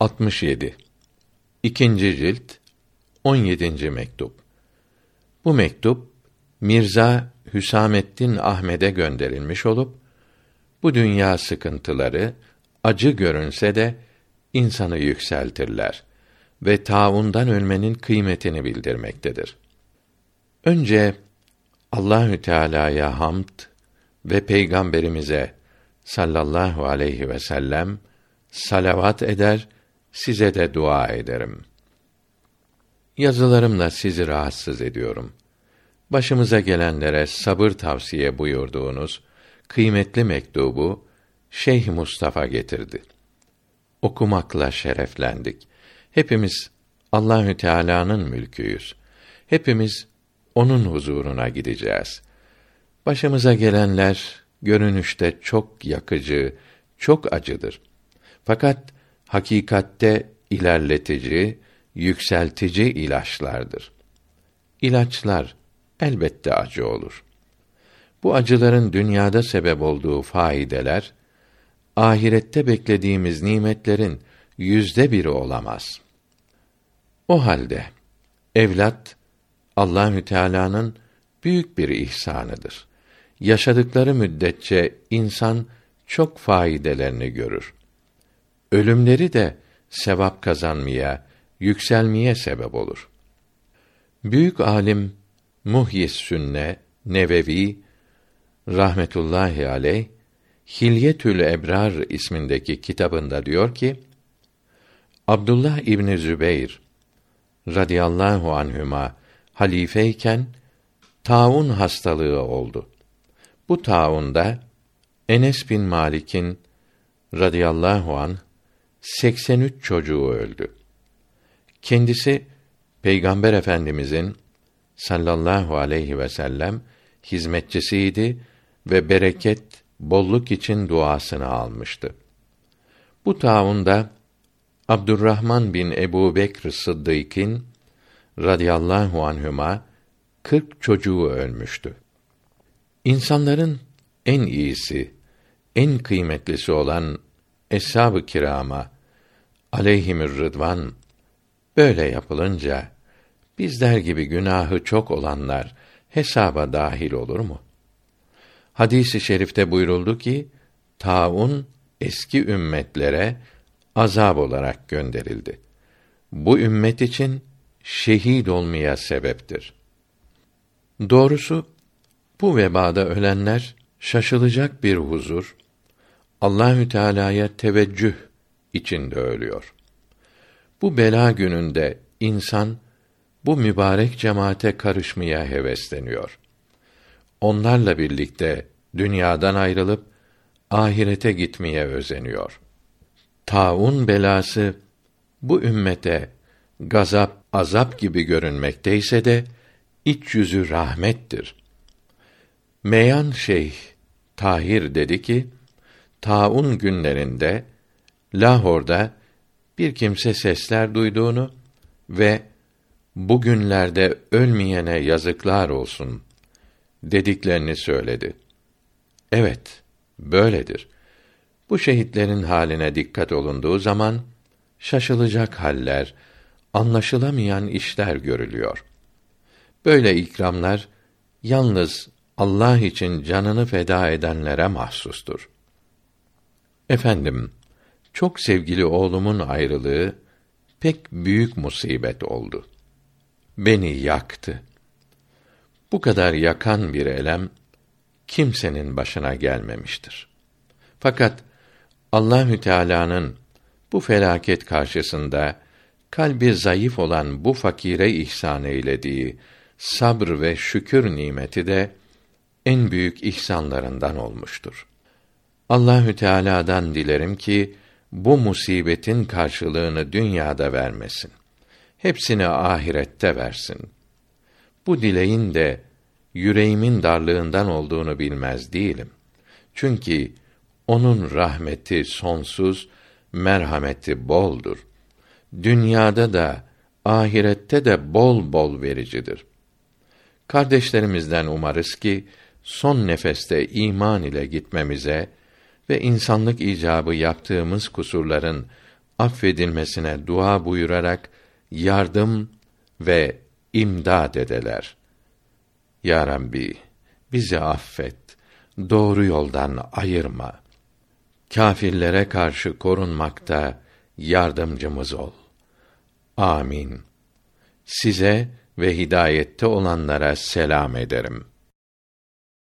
67 İkinci cilt 17. mektup. Bu mektup Mirza Hüsamettin Ahmed'e gönderilmiş olup bu dünya sıkıntıları acı görünse de insanı yükseltirler ve taundan ölmenin kıymetini bildirmektedir. Önce Allahü Teala'ya hamd ve peygamberimize sallallahu aleyhi ve sellem salavat eder, size de dua ederim. Yazılarımla sizi rahatsız ediyorum. Başımıza gelenlere sabır tavsiye buyurduğunuz kıymetli mektubu Şeyh Mustafa getirdi. Okumakla şereflendik. Hepimiz Allahü Teala'nın mülküyüz. Hepimiz onun huzuruna gideceğiz. Başımıza gelenler görünüşte çok yakıcı, çok acıdır. Fakat hakikatte ilerletici, yükseltici ilaçlardır. İlaçlar elbette acı olur. Bu acıların dünyada sebep olduğu faydeler, ahirette beklediğimiz nimetlerin yüzde biri olamaz. O halde evlat Allahü Teala'nın büyük bir ihsanıdır. Yaşadıkları müddetçe insan çok faydelerini görür. Ölümleri de sevap kazanmaya, yükselmeye sebep olur. Büyük alim Muhyis Sünne Nevevi rahmetullahi aleyh Hilyetül Ebrar ismindeki kitabında diyor ki Abdullah İbni Zübeyr radıyallahu anhüma halifeyken taun hastalığı oldu. Bu taunda Enes bin Malik'in radıyallahu an 83 çocuğu öldü. Kendisi Peygamber Efendimizin sallallahu aleyhi ve sellem hizmetçisiydi ve bereket, bolluk için duasını almıştı. Bu taunda Abdurrahman bin Ebu Bekr Sıddık'ın radıyallahu anhüma kırk çocuğu ölmüştü. İnsanların en iyisi, en kıymetlisi olan eshab-ı kirama aleyhimür rıdvan böyle yapılınca bizler gibi günahı çok olanlar hesaba dahil olur mu? Hadisi i şerifte buyuruldu ki taun eski ümmetlere azab olarak gönderildi. Bu ümmet için şehit olmaya sebeptir. Doğrusu bu vebada ölenler şaşılacak bir huzur, Allahü Teala'ya teveccüh içinde ölüyor. Bu bela gününde insan bu mübarek cemaate karışmaya hevesleniyor. Onlarla birlikte dünyadan ayrılıp ahirete gitmeye özeniyor. Taun belası bu ümmete gazap, azap gibi görünmekteyse de iç yüzü rahmettir. Meyan Şeyh Tahir dedi ki, taun günlerinde Lahor'da bir kimse sesler duyduğunu ve bu günlerde ölmeyene yazıklar olsun dediklerini söyledi. Evet, böyledir. Bu şehitlerin haline dikkat olunduğu zaman şaşılacak haller, anlaşılamayan işler görülüyor. Böyle ikramlar yalnız Allah için canını feda edenlere mahsustur. Efendim, çok sevgili oğlumun ayrılığı pek büyük musibet oldu. Beni yaktı. Bu kadar yakan bir elem kimsenin başına gelmemiştir. Fakat Allahü Teala'nın bu felaket karşısında kalbi zayıf olan bu fakire ihsan eylediği sabr ve şükür nimeti de en büyük ihsanlarından olmuştur. Allahü Teala'dan dilerim ki bu musibetin karşılığını dünyada vermesin. Hepsini ahirette versin. Bu dileğin de yüreğimin darlığından olduğunu bilmez değilim. Çünkü onun rahmeti sonsuz, merhameti boldur. Dünyada da ahirette de bol bol vericidir. Kardeşlerimizden umarız ki son nefeste iman ile gitmemize ve insanlık icabı yaptığımız kusurların affedilmesine dua buyurarak yardım ve imdad edeler. Ya Rabbi, bizi affet, doğru yoldan ayırma. Kâfirlere karşı korunmakta yardımcımız ol. Amin. Size ve hidayette olanlara selam ederim.''